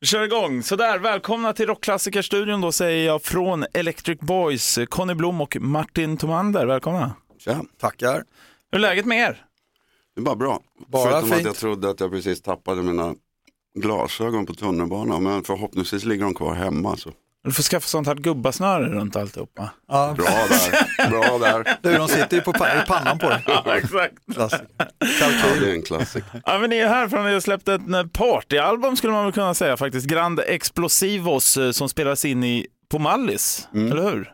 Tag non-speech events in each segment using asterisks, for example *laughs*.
Vi kör igång. Sådär, välkomna till Rockklassikerstudion då säger jag från Electric Boys, Conny Blom och Martin Tomander. Välkomna. Tja, tackar. Hur är läget med er? Det är bara bra. Bara Förutom fint. att jag trodde att jag precis tappade mina glasögon på tunnelbanan. Men förhoppningsvis ligger de kvar hemma. Så. Du får skaffa sånt här gubbasnöre runt alltihopa. Ja. Bra där, bra där. *laughs* Du, de sitter ju på pa- i pannan på dig. Ja, exakt. Klassiker. Ja, det är en klassiker. Ja, men ni är här från att ni har släppt ett eh, partyalbum skulle man väl kunna säga faktiskt. Grande Explosivos eh, som spelades in i, på Mallis, Mm. eller hur?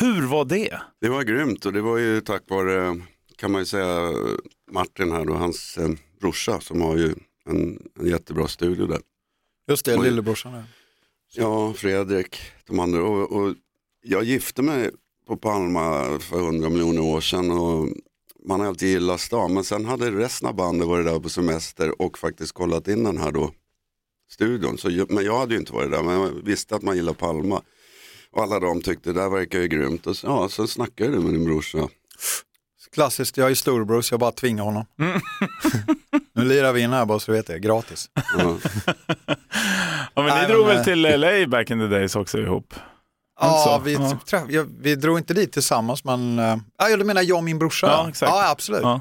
Hur var det? Det var grymt och det var ju tack vare, kan man ju säga, Martin här och hans eh, brorsa som har ju en, en jättebra studio där. Just det, lillebrorsan. där. Ja, Fredrik, de andra. Och, och jag gifte mig på Palma för hundra miljoner år sedan och man har alltid gillat stan. Men sen hade resten av bandet varit där på semester och faktiskt kollat in den här då studion. Så, men jag hade ju inte varit där, men jag visste att man gillar Palma. Och alla de tyckte det där verkar ju grymt. Och så, ja, sen snackade du med din brorsa. Klassiskt, jag är storebror så jag bara tvingar honom. *laughs* nu lirar vi in här bara så du vet det, gratis. Ja, *laughs* Ja, men ni Nej, drog men, väl till LA back in the days också ihop? Ja, vi, ja. Träff, ja, vi drog inte dit tillsammans men, äh, ja du menar jag och min brorsa? Ja, exakt. Ja, absolut. Ja.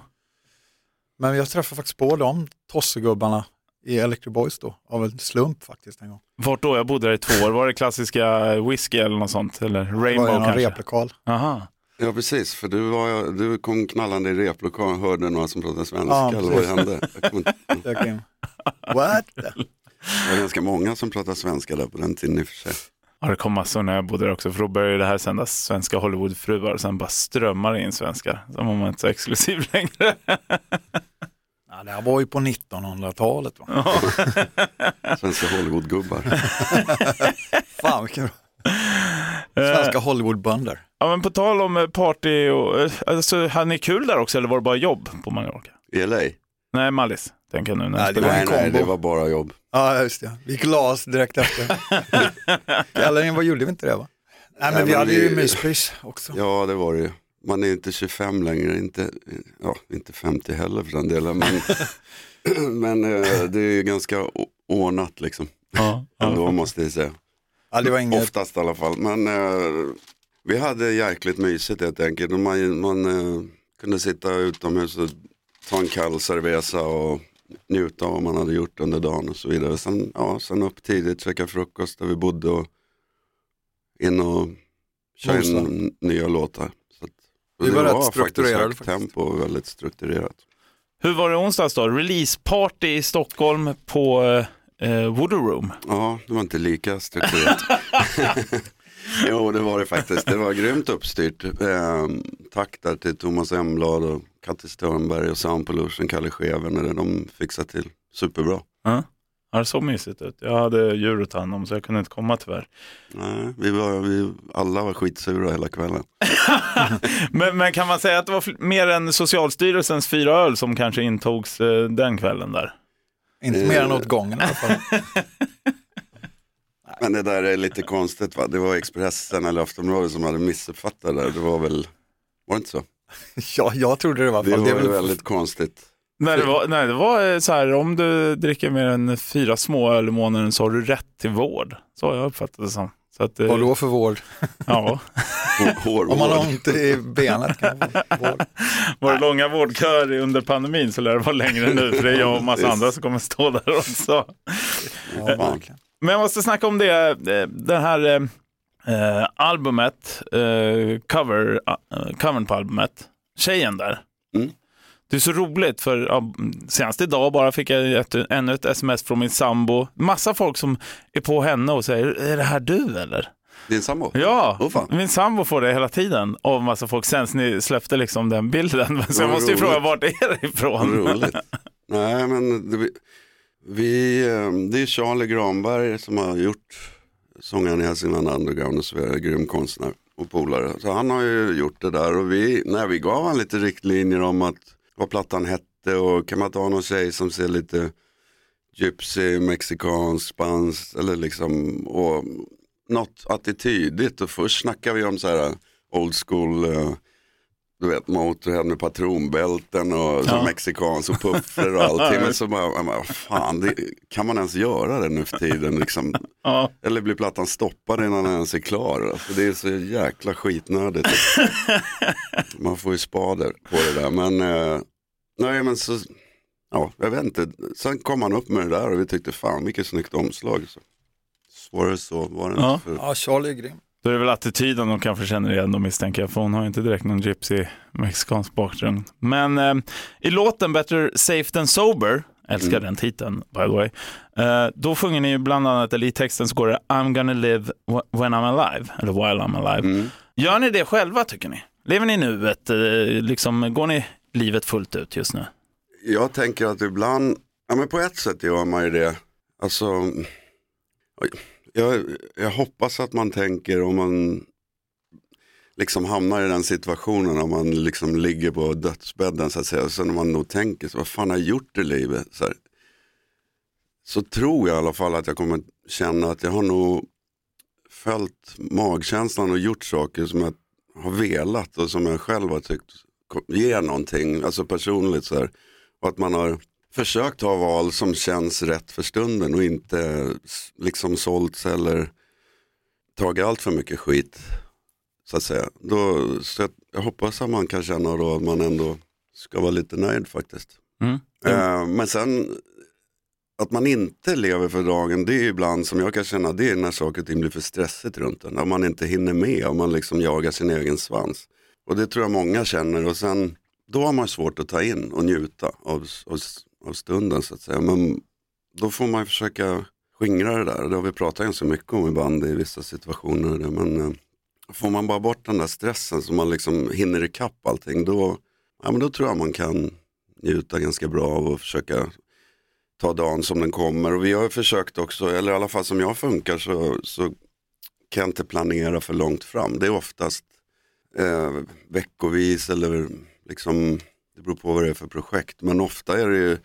Men jag träffade faktiskt på de tossegubbarna i Electric Boys då, av en slump faktiskt en gång. Vart då? Jag bodde där i två år. Var det klassiska whisky eller något sånt? Eller Det var Rainbow ju någon kanske? replokal. Aha. Ja precis, för du, var, du kom knallande i replokalen och hörde några som pratade svenska. Ja, eller vad hände? Jag in. *laughs* What? Det var ganska många som pratade svenska där på den tiden i och för sig. Ja, det kom massor när jag bodde där också, för då började det här sändas svenska Hollywoodfruar och sen bara strömmar in svenskar. Sen var man inte så exklusiv *laughs* längre. Ja, det här var ju på 1900-talet. Va? Svenska Hollywoodgubbar. *laughs* Fan vilken bra. Svenska Hollywoodbönder. Ja, men på tal om eh, party, och, eh, alltså, hade ni kul där också eller var det bara jobb på Mallorca? I LA? Nej, Mallis, tänker jag nu. När Nej, det spelar. var en Nej, nej, det var bara jobb. Ja, just det. Vi gick och la oss direkt efter. *laughs* Eller vad gjorde vi inte det va? Nej, men Nej, vi men hade ju myspys också. Ja, det var det ju. Man är inte 25 längre, inte, ja, inte 50 heller för den delen. Men, *laughs* men eh, det är ju ganska ordnat liksom. Ja, Ändå måste jag säga. Ja, det var inget... Oftast i alla fall. Men eh, vi hade jäkligt mysigt helt enkelt. Man, man eh, kunde sitta utomhus och ta en kall cerveza och njuta av vad man hade gjort under dagen och så vidare. Sen, ja, sen upp tidigt, käka frukost där vi bodde och in och köra in nya låtar. Så att, och Vi det var rätt högt faktiskt. tempo och väldigt strukturerat. Hur var det onsdags då? Releaseparty i Stockholm på eh, Voodoo Room. Ja, det var inte lika strukturerat. *laughs* jo, det var det faktiskt. Det var grymt uppstyrt. Eh, tack där till Thomas Emblad och Katte Störnberg och Sound Pollution, Kalle Scheven. De fixade till superbra. Ja. Det såg mysigt ut. Jag hade djur att ta hand om så jag kunde inte komma tyvärr. Nej, vi var, vi, alla var skitsura hela kvällen. *laughs* Men, men kan man säga att det var mer än Socialstyrelsens fyra öl som kanske intogs eh, den kvällen där? Inte mer än åt gången i alla fall. *laughs* Men det där är lite konstigt va? Det var Expressen eller Aftonbladet som hade missuppfattat det. Det var väl, var det inte så? *laughs* Ja, jag trodde det var Det är väl... väldigt konstigt. Nej, det var, nej, det var eh, så här, om du dricker mer än fyra små öl i månaden så har du rätt till vård. Så har jag uppfattat det som. Så att, eh, Vad då för vård? *laughs* Ja, Hår, Om man har ont i benet kan man få vård. var det långa vårdköer under pandemin så lär det vara längre nu, för det är jag och massa andra som kommer stå där också. Ja. Men jag måste snacka om det, eh, det här eh, eh, albumet, eh, cover, eh, covern på albumet, tjejen där. Mm. Det är så roligt för ja, senast idag bara fick jag ett, ännu ett sms från min sambo. Massa folk som är på henne och säger, är det här du eller? Din sambo? Ja, fan. min sambo får det hela tiden av massa folk sen ni släppte liksom den bilden. *laughs* Så jag måste ju fråga, vart är det ifrån? Roligt. Nej, men det, vi, eh, det är Charlie Granberg som har gjort sångaren i Hälsingland Underground och så vidare, grym konstnär och polare. Så han har ju gjort det där och vi, nej, vi gav han lite riktlinjer om att vad plattan hette och kan man inte ha någon tjej som ser lite gypsy, mexikansk, spansk eller liksom och något attitydigt och först snackar vi om så här old school eh, du vet Motorhead med patronbälten och Ja. mexikansk och puffer och allting. Men så bara, bara, fan, det, kan man ens göra det nu för tiden? Liksom? Ja. Eller blir plattan stoppad innan den ens är klar? Alltså, det är så jäkla skitnödigt. *laughs* man får ju spader på det där. Men, eh, nej, men så, ja, jag vet inte. Sen kom han upp med det där och vi tyckte, fan vilket snyggt omslag. Så. Svårare så var det Ja. inte. För... Ja, Charlie är grym. Är det väl attityden de kanske känner igen då misstänker jag, för hon har ju inte direkt någon gypsy mexikansk bakgrund. Men eh, i låten Better Safe Than Sober, älskar den titeln by the way, eh, då sjunger ni ju bland annat, eller i texten så går det I'm gonna live wh- when I'm alive, eller while I'm alive. Mm. Gör ni det själva tycker ni? Lever ni i nuet? Eh, liksom, går ni livet fullt ut just nu? Jag tänker att ibland, ja men på ett sätt gör man ju det. Alltså, oj, jag, jag hoppas att man tänker om man liksom hamnar i den situationen om man liksom ligger på dödsbädden så att säga. Sen när man nog tänker, så, vad fan har jag gjort i livet? Så, här, så tror jag i alla fall att jag kommer känna att jag har nog följt magkänslan och gjort saker som jag har velat och som jag själv har tyckt ger någonting, alltså personligt så här. Och att man har försökt ha val som känns rätt för stunden och inte liksom sålts eller tagit allt för mycket skit. Så att säga. Då, så jag, hoppas att man kan känna då att man ändå ska vara lite nöjd faktiskt. Mm. Eh, men sen att man inte lever för dagen, det är ibland som jag kan känna, det är när saker och ting blir för stressigt runt en. När man inte hinner med och man liksom jagar sin egen svans. Och det tror jag många känner och sen då har man svårt att ta in och njuta av, av, av stunden så att säga. Men då får man försöka skingra det där. Det har vi pratat ganska mycket om i band i vissa situationer. Men eh, får man bara bort den där stressen så man liksom hinner ikapp allting, då, ja, men då tror jag man kan njuta ganska bra av och försöka ta dagen som den kommer. Och vi har försökt också, eller i alla fall som jag funkar så, så kan jag inte planera för långt fram. Det är oftast eh, veckovis eller liksom, det beror på vad det är för projekt. Men ofta är det ju,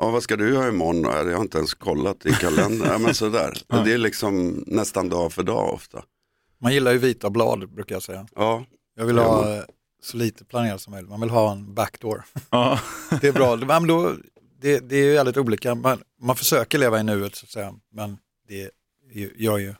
ja vad ska du göra imorgon? Jag har inte ens kollat i kalendern. ja, men sådär. *laughs* Och Det är liksom nästan dag för dag ofta. Man gillar ju vita blad brukar jag säga. Ja, Jag vill Ja, ha eh, så lite planerat som möjligt. Man vill ha en backdoor. Ja. *laughs* Det är bra. Men då, det, det är ju väldigt olika. Man, man försöker leva i nuet så att säga. Men det gör ju,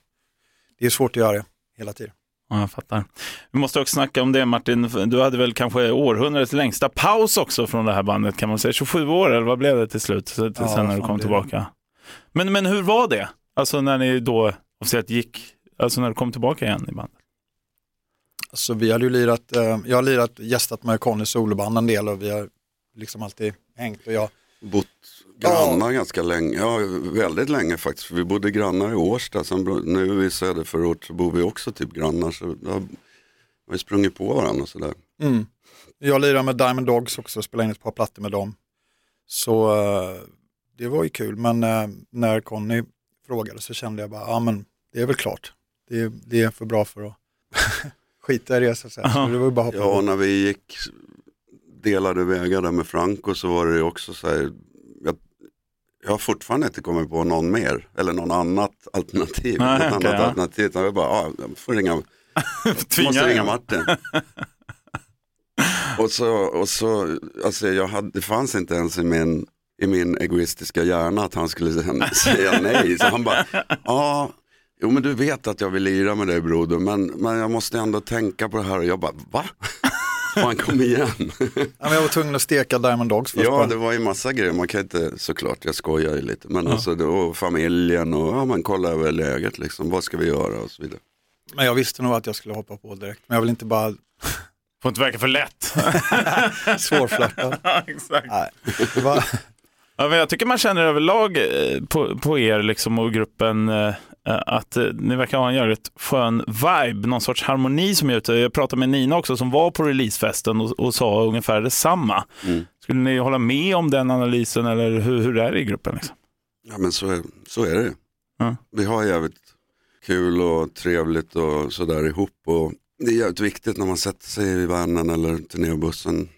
det är svårt att göra det hela tiden. Ja, jag fattar. Vi måste också snacka om det Martin, du hade väl kanske århundradets längsta paus också från det här bandet kan man säga. 27 år eller vad blev det till slut? Så, till Ja, sen när du kom det- tillbaka. Men, men hur var det? Alltså när ni då officiellt gick, alltså när du kom tillbaka igen i bandet? Alltså vi hade ju lirat, eh, jag har lirat, gästat med Conny soloband en del och vi har liksom alltid hängt och jag, bott grannar ganska länge, ja väldigt länge faktiskt. För vi bodde grannar i Årsta, sen nu i söderförort så bor vi också typ grannar. Så då har vi sprungit på varandra och sådär. mm. jag lirar med Diamond Dogs också, spelade in ett par plattor med dem. Så eh, det var ju kul, men eh, när Conny frågade så kände jag bara, ja men det är väl klart. Det är, det är för bra för att *laughs* skita i det så att säga. Så det var ju bara Ja, när vi gick delade vägar där med Franco så var det också så här, jag, jag har fortfarande inte kommit på någon mer, eller någon annat alternativ. Nej, något okej, annat ja. alternativ. Utan jag bara, ja, jag får ringa, *laughs* Tvinga måste ringa. Martin. *laughs* och så, och så alltså jag hade, det fanns inte ens i min, i min egoistiska hjärna att han skulle *laughs* säga- nej. Så han bara, ja, jo men du vet att jag vill lira med dig broder, men, men jag måste ändå tänka på det här. Och jag bara, va? Fan kom igen. Ja, men jag var tvungen att steka Diamond Dogs först. ja bara. det var ju massa grejer, man kan inte, såklart jag skojar ju lite, men alltså det var familjen och ja, man kollar över läget liksom, vad ska vi göra och så vidare. Men jag visste nog att jag skulle hoppa på direkt. Men jag vill inte bara Får inte verka för lätt. *laughs* svårflörta. *laughs* Ja, Exakt. Nej, var, Ja, men jag tycker man känner överlag eh, på, på er liksom och gruppen eh, att eh, ni verkar ha en jävligt skön vibe, någon sorts harmoni som är ute. Jag pratade med Nina också som var på releasefesten och, och sa ungefär detsamma. Mm. Skulle ni hålla med om den analysen eller hur, hur är det i gruppen? Liksom? Ja men så så är det. Ja. Vi har jävligt kul och trevligt och sådär ihop. Och det är jävligt viktigt när man sätter sig i vanen eller turnébussen.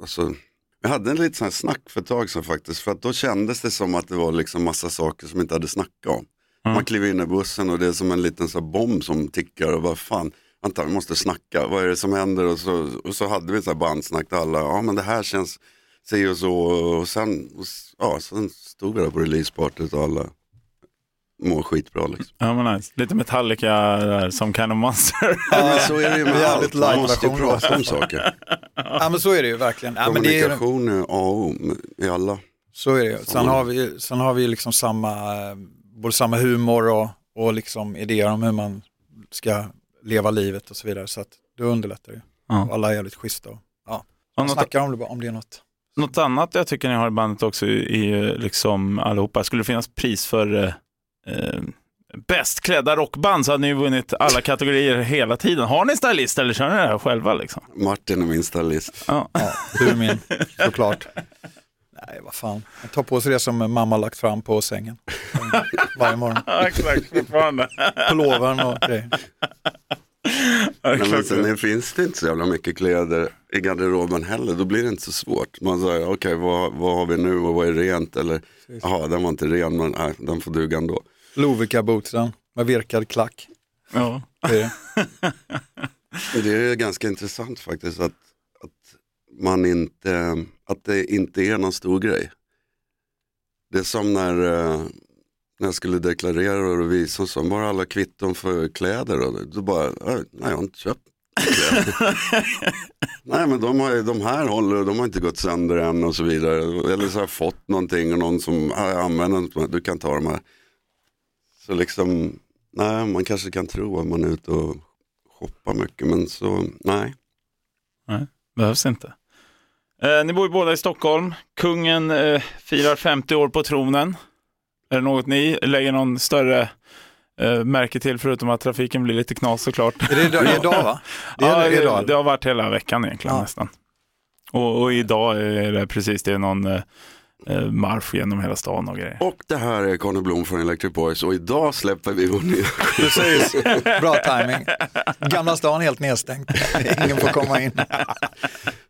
Alltså, jag hade en liten snack för ett tag sedan faktiskt. För att då kändes det som att det var liksom massa saker som inte hade snackat om. Mm. Man kliver in i bussen och det är som en liten så här bomb som tickar och vad fan. vänta vi måste snacka, vad är det som händer? Och så, och så hade vi så här bandsnack där alla, ja men det här känns si och så. Och sen, och, ja, sen stod vi där på releasepartyt och alla mår skitbra liksom. Ja, men nice. Lite Metallica där, som Kind of Monster. *laughs* Ja, men så är det ju med allt, man måste ju prata om saker. *laughs* Ja men så är det ju verkligen. Ja, men det är, Kommunikation är A och O i alla. så är det ju. Sen har vi, sen har vi liksom samma, eh, både samma humor och, och liksom idéer om hur man ska leva livet och så vidare. Så att det underlättar ju. Ja. Och alla är jävligt schyssta. Och, ja. Och Man snackar om det, om det är något. något annat jag tycker ni har i bandet också är ju liksom allihopa. Skulle det finnas pris för eh, eh, bäst klädda rockband så hade ni ju vunnit alla kategorier hela tiden. Har ni stylist eller kör ni det här själva? Liksom? Martin är min stylist. Ja. Ja, du är min, såklart. *laughs* Nej, vad fan. Jag tar på sig det som mamma lagt fram på sängen. *laughs* Varje morgon. Ja, exakt, fortfarande. Pullovern och grejer. Nej, men sen det finns det inte så jävla mycket kläder i garderoben heller. Då blir det inte så svårt. Man säger, okej vad, vad har vi nu och vad är rent? Eller, jaha den var inte ren men nej, den får duga ändå. Lovikka-bootsen med virkad klack. Ja. Det är *laughs* det. Det är ganska intressant faktiskt att, att, man inte, att det inte är någon stor grej. Det är som när, eh, när jag skulle deklarera och visa så bara alla kvitton för kläder. Och då bara, "Äh, nej jag har inte köpt kläder. *laughs* nej men de, har, de här håller och de har inte gått sönder än och så vidare. Eller så har jag fått någonting och någon som, "Ja, jag använder inte, du kan ta de här. Så liksom, nej man kanske kan tro att man är ute och shoppar mycket men så, nej. Behövs inte. Eh, ni bor ju båda i Stockholm. Kungen eh, firar 50 år på tronen. Är det något ni lägger någon större eh, märke till förutom att trafiken blir lite knas såklart? Är det idag, idag va? *laughs* Det är ja, det, idag. det har varit hela veckan egentligen Ja. nästan. Och, och idag är det precis det är någon eh, eh, marsch genom hela stan och grejer. Och det här är Conny Blom från Electric Boys och idag släpper vi vår nya Precis, *laughs* bra timing. Gamla stan helt nedstängt. *laughs* Ingen får komma in.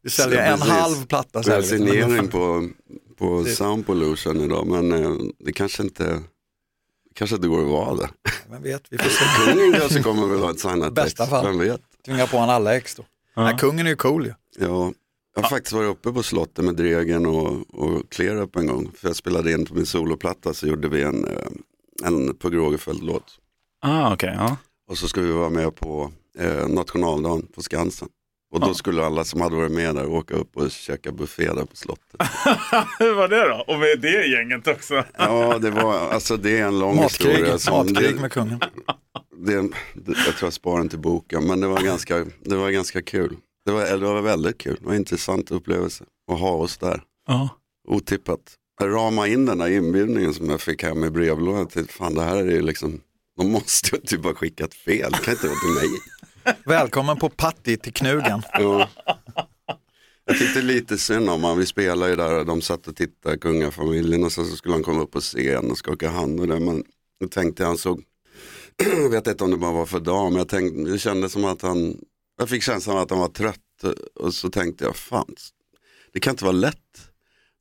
Vi säljer en Precis. halv platta. Vi har säljer vi. signering på, på Sound Pollution idag men eh, det kanske inte kanske inte går att vara det. Vem vet, vi får se. *laughs* Kungen kanske kommer väl ha ett signat Bästa fall. vem vet. Tvinga på honom alla ex då. Ja. Nej, kungen är ju cool ju. Ja, jag har faktiskt varit uppe på slottet med Dregen och, och Clear Up en gång. För jag spelade in på min soloplatta så gjorde vi en, eh, en Pugh Rogefeldt-låt. Ah, okej. ja. Och så skulle vi vara med på eh, nationaldagen på Skansen. Och då skulle alla som hade varit med där åka upp och käka buffé där på slottet. *laughs* Hur var det då? Och med det gänget också? Ja, det var, alltså det är en lång Matkrig, historia. som- matkrig det, med kungen. det, det, jag tror jag sparar den till boken, men det var ganska, det var ganska kul. Det var, det var väldigt kul, det var en intressant upplevelse att ha oss där. Ja. Otippat. Jag ramade in den där inbjudningen som jag fick hem i brevlådan till, fan det här är ju liksom, de måste ju typ ha skickat fel, det kan inte vara till mig. Välkommen på Patti till Knugen. Jo. Jag tyckte lite synd om honom, vi spelade ju där och de satt och tittade, kungafamiljen och sen så skulle han komma upp på scen och skaka hand och det. Men jag tänkte han såg, jag *clears throat* vet inte om det bara var för dag, men jag tänkte, det kändes som att han, jag fick känslan att han var trött och så tänkte jag, fan, det kan inte vara lätt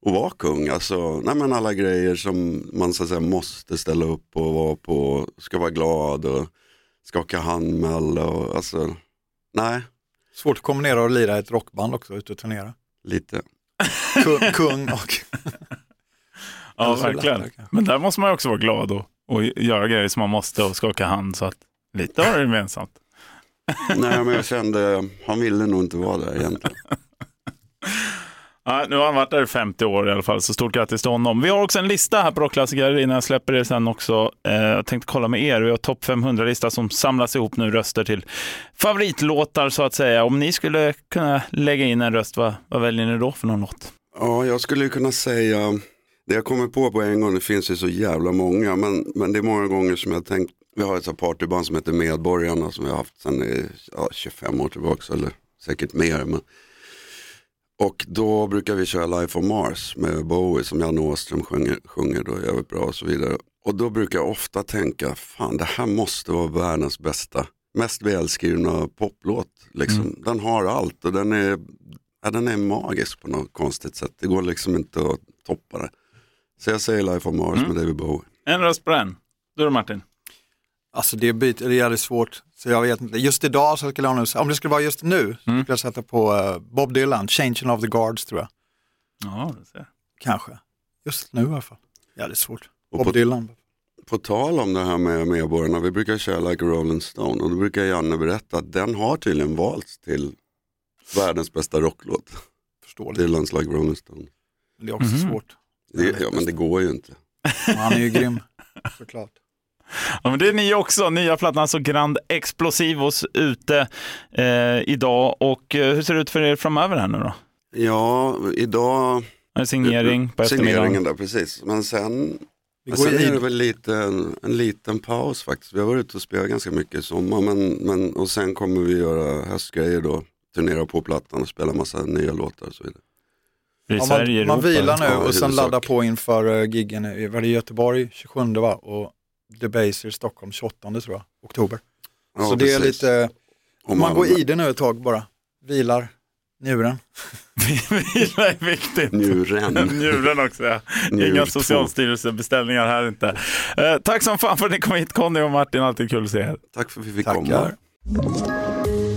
att vara kung. Alltså, nej men alla grejer som man så att säga måste ställa upp och vara på, ska vara glad och skaka hand med alla och alltså, nej, Svårt att kombinera och lira ett rockband också, ute och turnera. lite. *laughs* Kung, kung och... *laughs* Ja, verkligen. lättare. Men där måste man också vara glad och, och göra grejer som man måste och skaka hand. Så att lite har det gemensamt. Nej men jag kände, han ville nog inte vara där egentligen. *laughs* Ja, nu har han varit där i 50 år i alla fall, så stort grattis till honom. Vi har också en lista här på rockklassiker innan jag släpper det sen också. Eh, jag tänkte kolla med er, vi har topp 500-lista som samlas ihop nu, röster till favoritlåtar så att säga. Om ni skulle kunna lägga in en röst, vad, vad väljer ni då för någon låt? Ja, jag skulle kunna säga, det jag kommer på på en gång, det finns ju så jävla många, men, men det är många gånger som jag tänkt, vi har ett partyband som heter Medborgarna som vi har haft sedan eh, ja, 25 år tillbaka, eller säkert mer. Men... Och då brukar vi köra Life on Mars med Bowie som Janne Åström sjunger, sjunger då jävligt bra och så vidare. Och då brukar jag ofta tänka, fan det här måste vara världens bästa, mest välskrivna poplåt. Liksom. Den har allt och den är, ja, den är magisk på något konstigt sätt. Det går liksom inte att toppa det. Så jag säger Life on Mars Mm. med David Bowie. En röst på den. Du då Martin? Alltså det, byt, det är jävligt svårt, så jag vet inte. Just idag så skulle jag nog, om det skulle vara just nu, Mm. skulle jag sätta på eh, Bob Dylan, Changing of the Guards tror jag. Ja, det ser. Kanske. Just nu i alla fall. Jävligt svårt. Och Bob på- Dylan. På tal om det här med medborgarna, vi brukar köra Like a Rolling Stone och då brukar Janne berätta att den har tydligen valts till världens bästa rocklåt. Förståeligt. Dylans Like a Rolling Stone. Men det är också Mhm. svårt. Det, ja men det går ju inte. Han är ju grym, såklart. Ja, men det är ni också. Nya plattan, alltså Grand Explosivos, ute eh, idag. Och eh, hur ser det ut för er framöver här nu då? Ja, idag, signering på signeringen där precis. Men sen, Vi men går sen är det i, väl lite, en, en liten paus faktiskt. Vi har varit ute och spelat ganska mycket i sommar men, men, och sen kommer vi göra höstgrejer då. Turnera på plattan och spela massa nya låtar och så vidare. Ja, man, man vilar nu och sen laddar på inför uh, giggen i Göteborg 27 va? och Debaser i Stockholm 28 tror jag, oktober. Ja, så det är precis. lite, Och man går i det nu ett tag bara. Vilar njuren. *laughs* Vila är viktigt. Njuren. *laughs* Njuren också, ja. Njur Inga socialstyrelsebeställningar här inte. Eh, tack som fan för att ni kom hit Conny och Martin, alltid kul att se er. Tack för att vi fick Tackar. komma.